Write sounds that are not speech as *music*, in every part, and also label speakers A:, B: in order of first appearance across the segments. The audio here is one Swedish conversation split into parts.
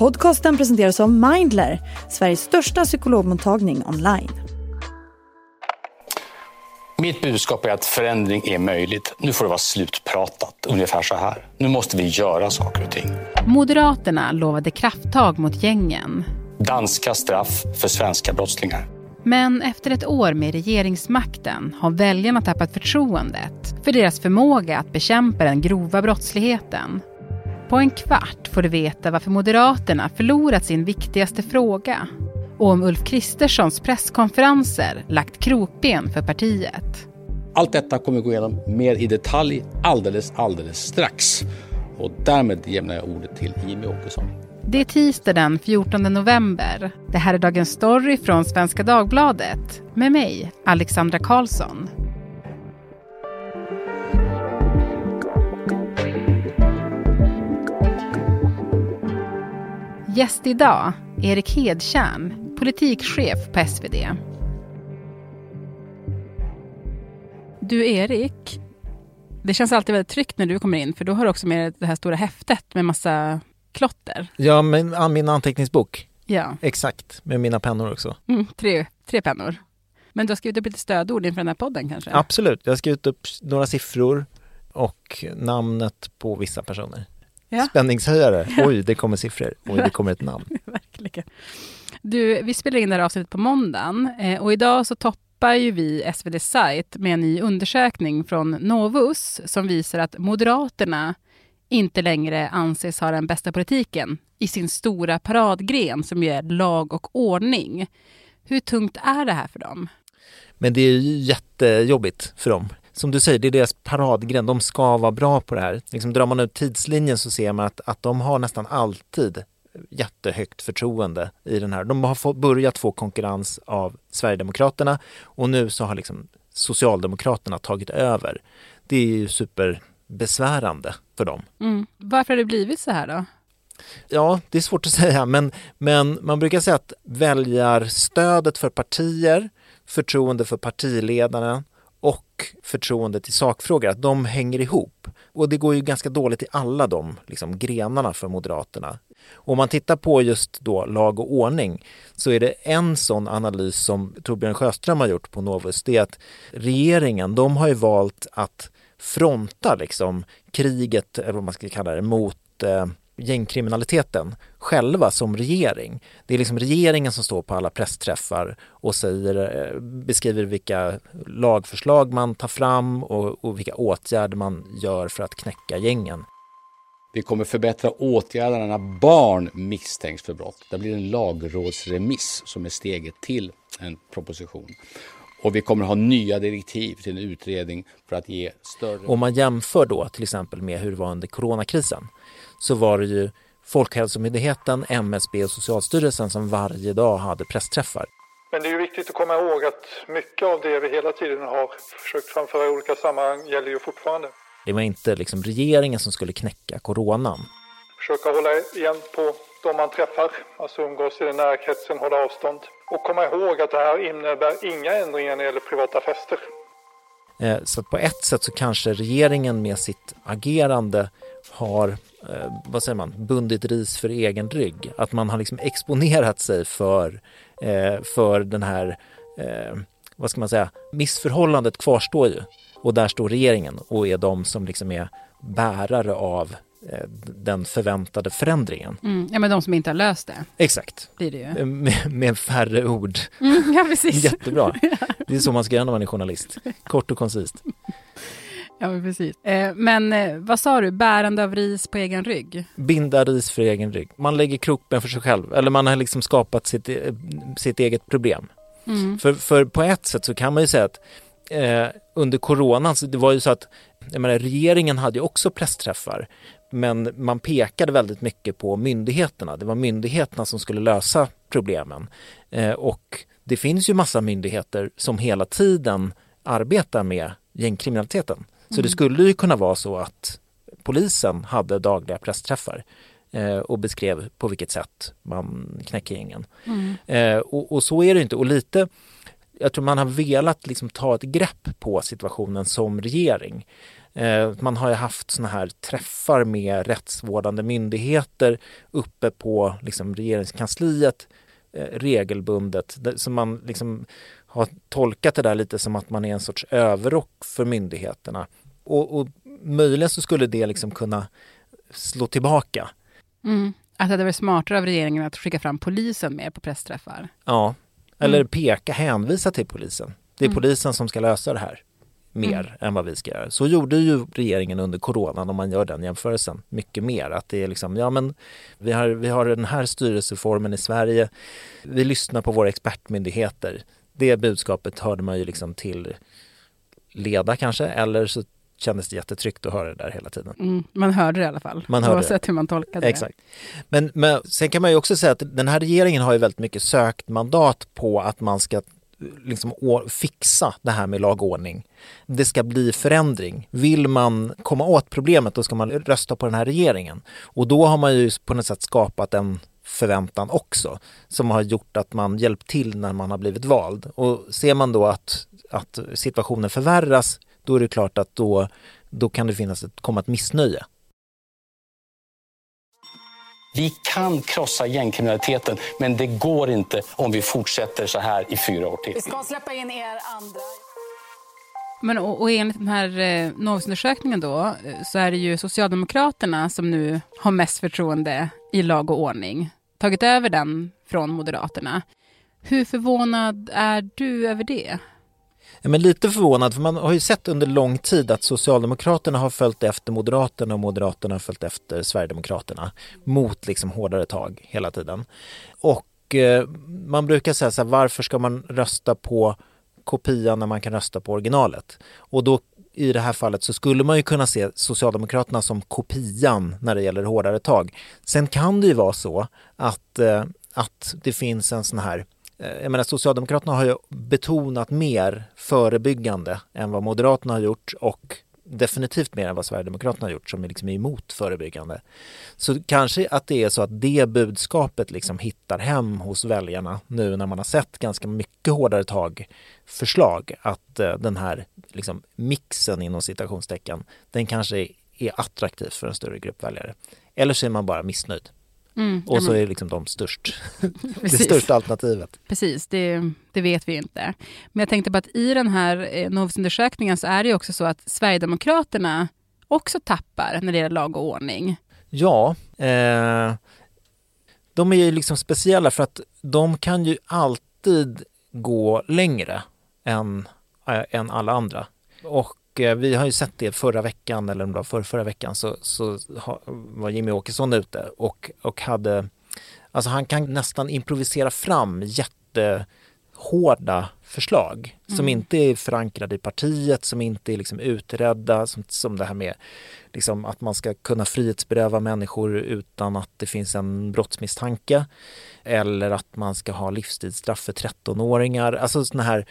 A: Podcasten presenteras av Mindler, Sveriges största psykologmottagning online.
B: Mitt budskap är att förändring är möjligt. Nu får det vara slutpratat. Ungefär så här. Nu måste vi göra saker och ting.
C: Moderaterna lovade krafttag mot gängen.
B: Danska straff för svenska brottslingar.
C: Men efter ett år med regeringsmakten har väljarna tappat förtroendet för deras förmåga att bekämpa den grova brottsligheten. På en kvart får du veta varför Moderaterna förlorat sin viktigaste fråga och om Ulf Kristerssons presskonferenser lagt krokben för partiet.
D: Allt detta kommer vi gå igenom mer i detalj alldeles, alldeles strax. Och därmed lämnar jag ordet till Jimmy Åkesson.
C: Det är tisdag den 14 november. Det här är Dagens Story från Svenska Dagbladet med mig, Alexandra Karlsson. Gäst idag, Erik Hedtjärn, politikchef på SvD. Du Erik, det känns alltid väldigt tryggt när du kommer in för då har du också med det här stora häftet med massa klotter.
E: Ja, men min anteckningsbok.
C: Ja.
E: Exakt, med mina pennor också.
C: Mm, tre, tre pennor. Men du har skrivit upp lite stödord inför den här podden kanske?
E: Absolut, jag har skrivit upp några siffror och namnet på vissa personer. Ja. Spänningshöjare, *laughs* oj det kommer siffror, oj det kommer ett namn. *laughs*
C: Verkligen. Du, vi spelar in det här avsnittet på måndagen eh, och idag så toppar ju vi SvD sajt med en ny undersökning från Novus som visar att Moderaterna inte längre anses ha den bästa politiken i sin stora paradgren som ju är lag och ordning. Hur tungt är det här för dem?
E: Men det är ju jättejobbigt för dem. Som du säger, det är deras paradgren. De ska vara bra på det här. Liksom drar man ut tidslinjen så ser man att, att de har nästan alltid jättehögt förtroende i den här. De har fått, börjat få konkurrens av Sverigedemokraterna och nu så har liksom Socialdemokraterna tagit över. Det är ju superbesvärande för dem.
C: Mm. Varför har det blivit så här då?
E: Ja, det är svårt att säga, men, men man brukar säga att väljarstödet för partier, förtroende för partiledarna och förtroendet i sakfrågor, att de hänger ihop. Och det går ju ganska dåligt i alla de liksom, grenarna för Moderaterna. Om man tittar på just då lag och ordning så är det en sån analys som Torbjörn Sjöström har gjort på Novus, det är att regeringen, de har ju valt att fronta liksom kriget, eller vad man ska kalla det, mot eh, gängkriminaliteten själva som regering. Det är liksom regeringen som står på alla pressträffar och säger, eh, beskriver vilka lagförslag man tar fram och, och vilka åtgärder man gör för att knäcka gängen.
D: Vi kommer förbättra åtgärderna när barn misstänks för brott. Det blir en lagrådsremiss som är steget till en proposition. Och vi kommer ha nya direktiv till en utredning för att ge större...
E: Om man jämför då till exempel med hur det var under coronakrisen så var det ju Folkhälsomyndigheten, MSB och Socialstyrelsen som varje dag hade pressträffar.
F: Men det är ju viktigt att komma ihåg att mycket av det vi hela tiden har försökt framföra i olika sammanhang gäller ju fortfarande.
E: Det var inte liksom regeringen som skulle knäcka coronan.
F: Försöka hålla igen på de man träffar, alltså umgås i den nära kretsen, hålla avstånd. Och komma ihåg att det här innebär inga ändringar när det gäller privata fester.
E: Eh, så på ett sätt så kanske regeringen med sitt agerande har, eh, vad säger man, bundit ris för egen rygg. Att man har liksom exponerat sig för, eh, för den här, vad ska man säga, missförhållandet kvarstår ju. Och där står regeringen och är de som liksom är bärare av Eh, den förväntade förändringen.
C: Mm, ja, men de som inte har löst det.
E: Exakt.
C: Blir det ju.
E: Eh, med, med färre ord.
C: Mm, ja, precis. *laughs*
E: Jättebra. *laughs* Det är så man ska göra när man är journalist. Kort och koncist.
C: Ja, precis. Eh, men vad sa du, bärande av ris på egen rygg?
E: Binda ris för egen rygg. Man lägger krokben för sig själv, eller man har liksom skapat sitt, sitt eget problem. Mm. För, för på ett sätt så kan man ju säga att eh, under coronan, så det var ju så att menar, regeringen hade ju också pressträffar men man pekade väldigt mycket på myndigheterna. Det var myndigheterna som skulle lösa problemen. Eh, och det finns ju massa myndigheter som hela tiden arbetar med gängkriminaliteten. Så det mm. skulle ju kunna vara så att polisen hade dagliga pressträffar eh, och beskrev på vilket sätt man knäcker gängen. Mm. Eh, och, och, så är det inte. Och lite jag tror man har velat liksom ta ett grepp på situationen som regering. Eh, man har ju haft såna här träffar med rättsvårdande myndigheter uppe på liksom regeringskansliet regelbundet. Så man liksom har tolkat det där lite som att man är en sorts överrock för myndigheterna. Och, och möjligen så skulle det liksom kunna slå tillbaka.
C: Mm. Att det hade varit smartare av regeringen att skicka fram polisen mer på pressträffar.
E: Ja, eller mm. peka, hänvisa till polisen. Det är mm. polisen som ska lösa det här mer mm. än vad vi ska göra. Så gjorde ju regeringen under coronan om man gör den jämförelsen. Mycket mer. Att det är liksom, ja men vi har, vi har den här styrelseformen i Sverige. Vi lyssnar på våra expertmyndigheter. Det budskapet hörde man ju liksom till leda kanske eller så kändes det jättetryggt att höra det där hela tiden.
C: Mm, man hörde det i alla fall, man hörde oavsett det. hur man tolkade det.
E: Exakt. Men, men sen kan man ju också säga att den här regeringen har ju väldigt mycket sökt mandat på att man ska liksom fixa det här med lagordning. Det ska bli förändring. Vill man komma åt problemet då ska man rösta på den här regeringen. Och då har man ju på något sätt skapat en förväntan också som har gjort att man hjälpt till när man har blivit vald. Och ser man då att, att situationen förvärras då är det klart att då, då kan det finnas ett, komma ett missnöje.
B: Vi kan krossa gängkriminaliteten, men det går inte om vi fortsätter så här i fyra år till.
G: Vi ska släppa in er andra.
C: Men och, och enligt den här eh, Novusundersökningen då, eh, så är det ju Socialdemokraterna som nu har mest förtroende i lag och ordning. Tagit över den från Moderaterna. Hur förvånad är du över det?
E: Men lite förvånad, för man har ju sett under lång tid att Socialdemokraterna har följt efter Moderaterna och Moderaterna har följt efter Sverigedemokraterna mot liksom hårdare tag hela tiden. Och eh, man brukar säga så här, varför ska man rösta på kopian när man kan rösta på originalet? Och då i det här fallet så skulle man ju kunna se Socialdemokraterna som kopian när det gäller hårdare tag. Sen kan det ju vara så att, eh, att det finns en sån här Eh, jag menar, Socialdemokraterna har ju betonat mer förebyggande än vad Moderaterna har gjort och definitivt mer än vad Sverigedemokraterna har gjort som är liksom emot förebyggande. Så kanske att det är så att det budskapet liksom hittar hem hos väljarna nu när man har sett ganska mycket hårdare tag förslag att eh, den här liksom mixen inom citationstecken den kanske är attraktiv för en större grupp väljare. Eller så är man bara missnöjd. Mm, och så är liksom de störst. *laughs* det största alternativet.
C: Precis, det, det, vet vi inte. Men jag tänkte på att i den här eh, Novusundersökningen så är det också så att Sverigedemokraterna också tappar när det gäller lag och ordning.
E: Ja, eh, de är ju liksom speciella för att de kan ju alltid gå längre än, äh, än alla andra. Och Eh, vi har ju sett det förra veckan, eller om det var för, förra veckan, så, så var Jimmy Åkesson ute och, och hade, alltså han kan nästan improvisera fram jätte jättehårda förslag mm. som inte är förankrade i partiet, som inte är liksom utredda, som, som det här med liksom att man ska kunna frihetsberöva människor utan att det finns en brottsmisstanke eller att man ska ha livstidsstraff för 13-åringar. Alltså sådana här,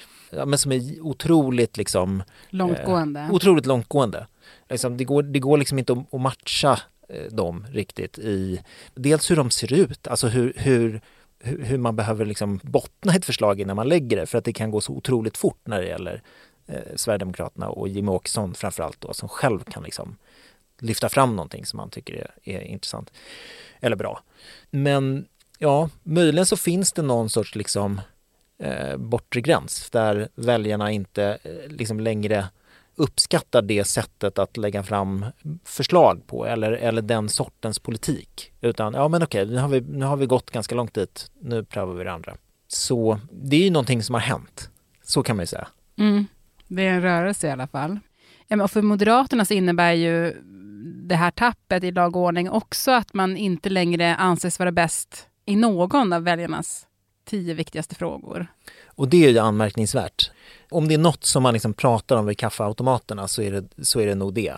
E: men som är otroligt liksom
C: långtgående.
E: Eh, otroligt långtgående. Liksom, det, går, det går liksom inte att, att matcha eh, dem riktigt i dels hur de ser ut, alltså hur, hur hur man behöver liksom bottna ett förslag innan man lägger det för att det kan gå så otroligt fort när det gäller eh, Sverigedemokraterna och Jimmie Åkesson framförallt då som själv kan liksom lyfta fram någonting som man tycker är, är intressant eller bra. Men ja, möjligen så finns det någon sorts liksom eh, bortre gräns där väljarna inte eh, liksom längre uppskattar det sättet att lägga fram förslag på eller, eller den sortens politik. Utan ja men okej, nu har, vi, nu har vi gått ganska långt dit, nu prövar vi det andra. Så det är ju någonting som har hänt. Så kan man ju säga.
C: Mm. Det är en rörelse i alla fall. Ja, och för Moderaterna så innebär ju det här tappet i lagordning också att man inte längre anses vara bäst i någon av väljarnas tio viktigaste frågor.
E: Och det är ju anmärkningsvärt. Om det är något som man liksom pratar om vid kaffeautomaterna så är det, så är det nog det.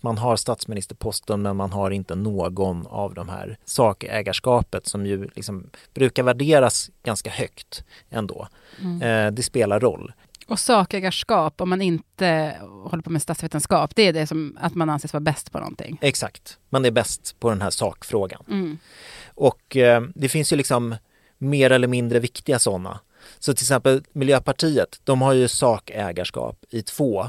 E: Man har statsministerposten men man har inte någon av de här sakägarskapet som ju liksom brukar värderas ganska högt ändå. Mm. Eh, det spelar roll.
C: Och sakägarskap, om man inte håller på med statsvetenskap, det är det som att man anses vara bäst på någonting.
E: Exakt, man är bäst på den här sakfrågan. Mm. Och eh, det finns ju liksom mer eller mindre viktiga sådana. Så till exempel Miljöpartiet, de har ju sakägarskap i två,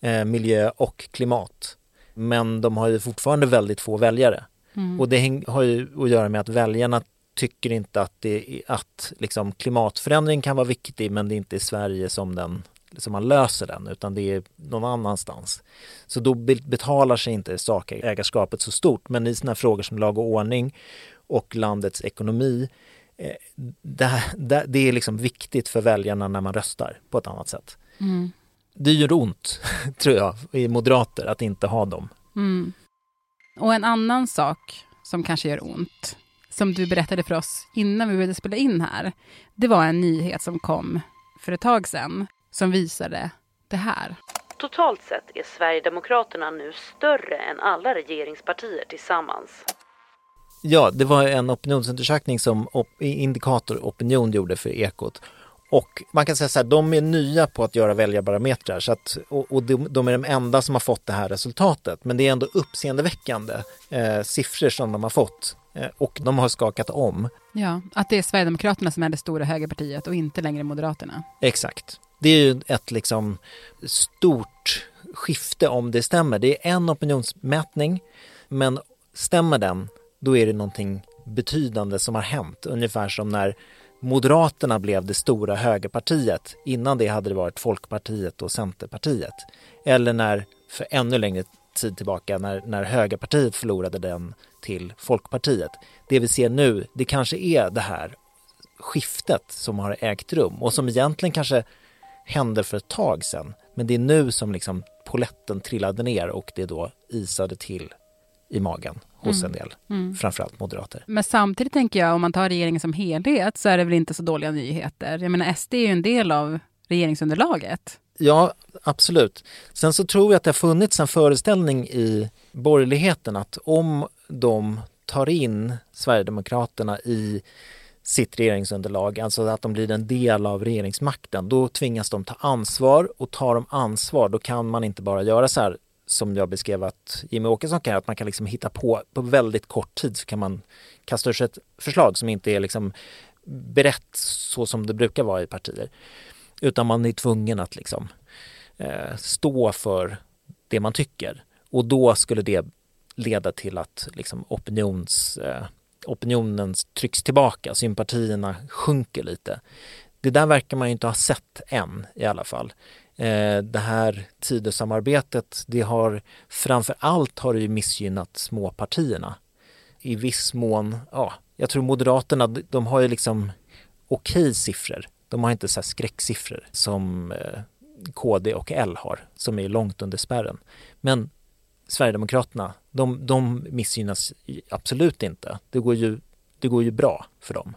E: eh, miljö och klimat. Men de har ju fortfarande väldigt få väljare.
C: Mm.
E: Och det har ju att göra med att väljarna tycker inte att, det, att liksom klimatförändring kan vara viktig men det är inte i Sverige som, den, som man löser den utan det är någon annanstans. Så då be- betalar sig inte sakägarskapet så stort men i sådana frågor som lag och ordning och landets ekonomi det, det, det är liksom viktigt för väljarna när man röstar på ett annat sätt.
C: Mm.
E: Det gör ont, *laughs* tror jag, i moderater att inte ha dem.
C: Mm. Och en annan sak som kanske gör ont, som du berättade för oss innan vi började spela in här, det var en nyhet som kom för ett tag sedan som visade det här.
H: Totalt sett är Sverigedemokraterna nu större än alla regeringspartier tillsammans.
E: Ja, det var en opinionsundersökning som Indikator Opinion gjorde för Ekot. Och man kan säga så här, de är nya på att göra väljarbarometrar så att, och, och de, de är de enda som har fått det här resultatet. Men det är ändå uppseendeväckande eh, siffror som de har fått eh, och de har skakat om.
C: Ja, att det är Sverigedemokraterna som är det stora högerpartiet och inte längre Moderaterna.
E: Exakt. Det är ju ett liksom stort skifte om det stämmer. Det är en opinionsmätning men stämmer den då är det någonting betydande som har hänt. Ungefär som när Moderaterna blev det stora högerpartiet. Innan det hade det varit Folkpartiet och Centerpartiet. Eller när, för ännu längre tid tillbaka, när, när högerpartiet förlorade den till Folkpartiet. Det vi ser nu, det kanske är det här skiftet som har ägt rum och som egentligen kanske hände för ett tag sedan. Men det är nu som liksom poletten trillade ner och det då isade till i magen hos en del,
C: Mm.
E: framförallt moderater.
C: Men samtidigt tänker jag, om man tar regeringen som helhet, så är det väl inte så dåliga nyheter. Jag menar, SD är ju en del av regeringsunderlaget.
E: Ja, absolut. Sen så tror jag att det har funnits en föreställning i borgerligheten att om de tar in Sverigedemokraterna i sitt regeringsunderlag, alltså att de blir en del av regeringsmakten, då tvingas de ta ansvar och tar de ansvar då kan man inte bara göra så här som jag beskrev att Jimmy Åkesson kan göra, att man kan liksom hitta på, på väldigt kort tid så kan man kasta ur sig ett förslag som inte är liksom berett så som det brukar vara i partier. Utan man är tvungen att liksom eh, stå för det man tycker. Och då skulle det leda till att liksom opinions, eh, opinionen trycks tillbaka, sympatierna sjunker lite. Det där verkar man ju inte ha sett än i alla fall. Eh, det här Tidösamarbetet, det har framför allt har det ju missgynnat småpartierna. I viss mån, ja, jag tror Moderaterna, de har ju liksom okej siffror. De har inte så här skräcksiffror som eh, KD och L har, som är långt under spärren. Men Sverigedemokraterna, de, de missgynnas absolut inte. Det går, ju, det går ju bra för dem.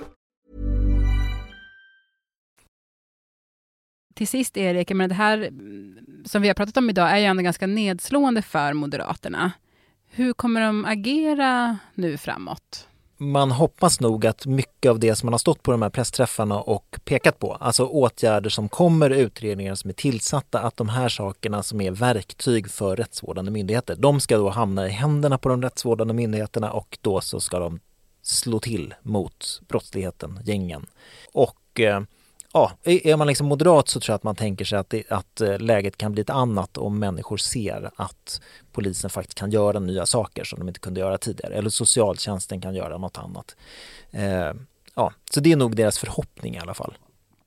C: Till sist, Erik, jag menar, det här mm, som vi har pratat om idag är ju ändå ganska nedslående för Moderaterna. Hur kommer de agera nu framåt?
E: Man hoppas nog att mycket av det som man har stått på de här pressträffarna och pekat på, alltså åtgärder som kommer, utredningar som är tillsatta, att de här sakerna som är verktyg för rättsvårdande myndigheter, de ska då hamna i händerna på de rättsvårdande myndigheterna och då så ska de slå till mot brottsligheten, gängen. Och eh, ja, är man liksom moderat så tror jag att man tänker sig att, det, att eh, läget kan bli ett annat om människor ser att polisen faktiskt kan göra nya saker som de inte kunde göra tidigare. Eller socialtjänsten kan göra något annat. Eh, ja, så det är nog deras förhoppning i alla fall.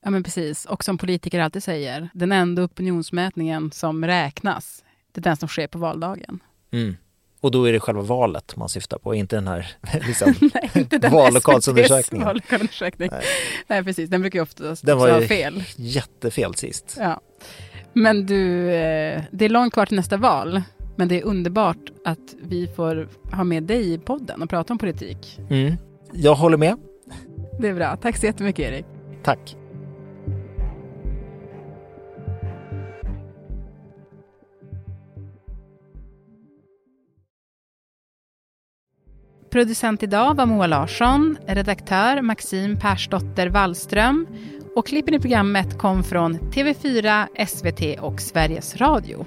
C: Ja, men precis. Och som politiker alltid säger, den enda opinionsmätningen som räknas, det är den som sker på valdagen.
E: Mm. Och då är det själva valet man syftar på, inte den här *laughs* liksom, *laughs*
C: Nej, inte den
E: vallokalsundersökningen. *laughs*
C: Vallokalsundersökning. Nej.
E: Nej.
C: precis. Den brukar ju oftast
E: Den var ju
C: fel.
E: jättefel sist.
C: Ja. Men du, eh, det är långt kvar till nästa val. Men det är underbart att vi får ha med dig i podden och prata om politik.
E: Mm. Jag håller med.
C: Det är bra. Tack så jättemycket Erik.
E: Tack.
C: Producent idag var Moa Larsson, redaktör Maxim Persdotter Wallström och klippen i programmet kom från TV4, SVT och Sveriges Radio.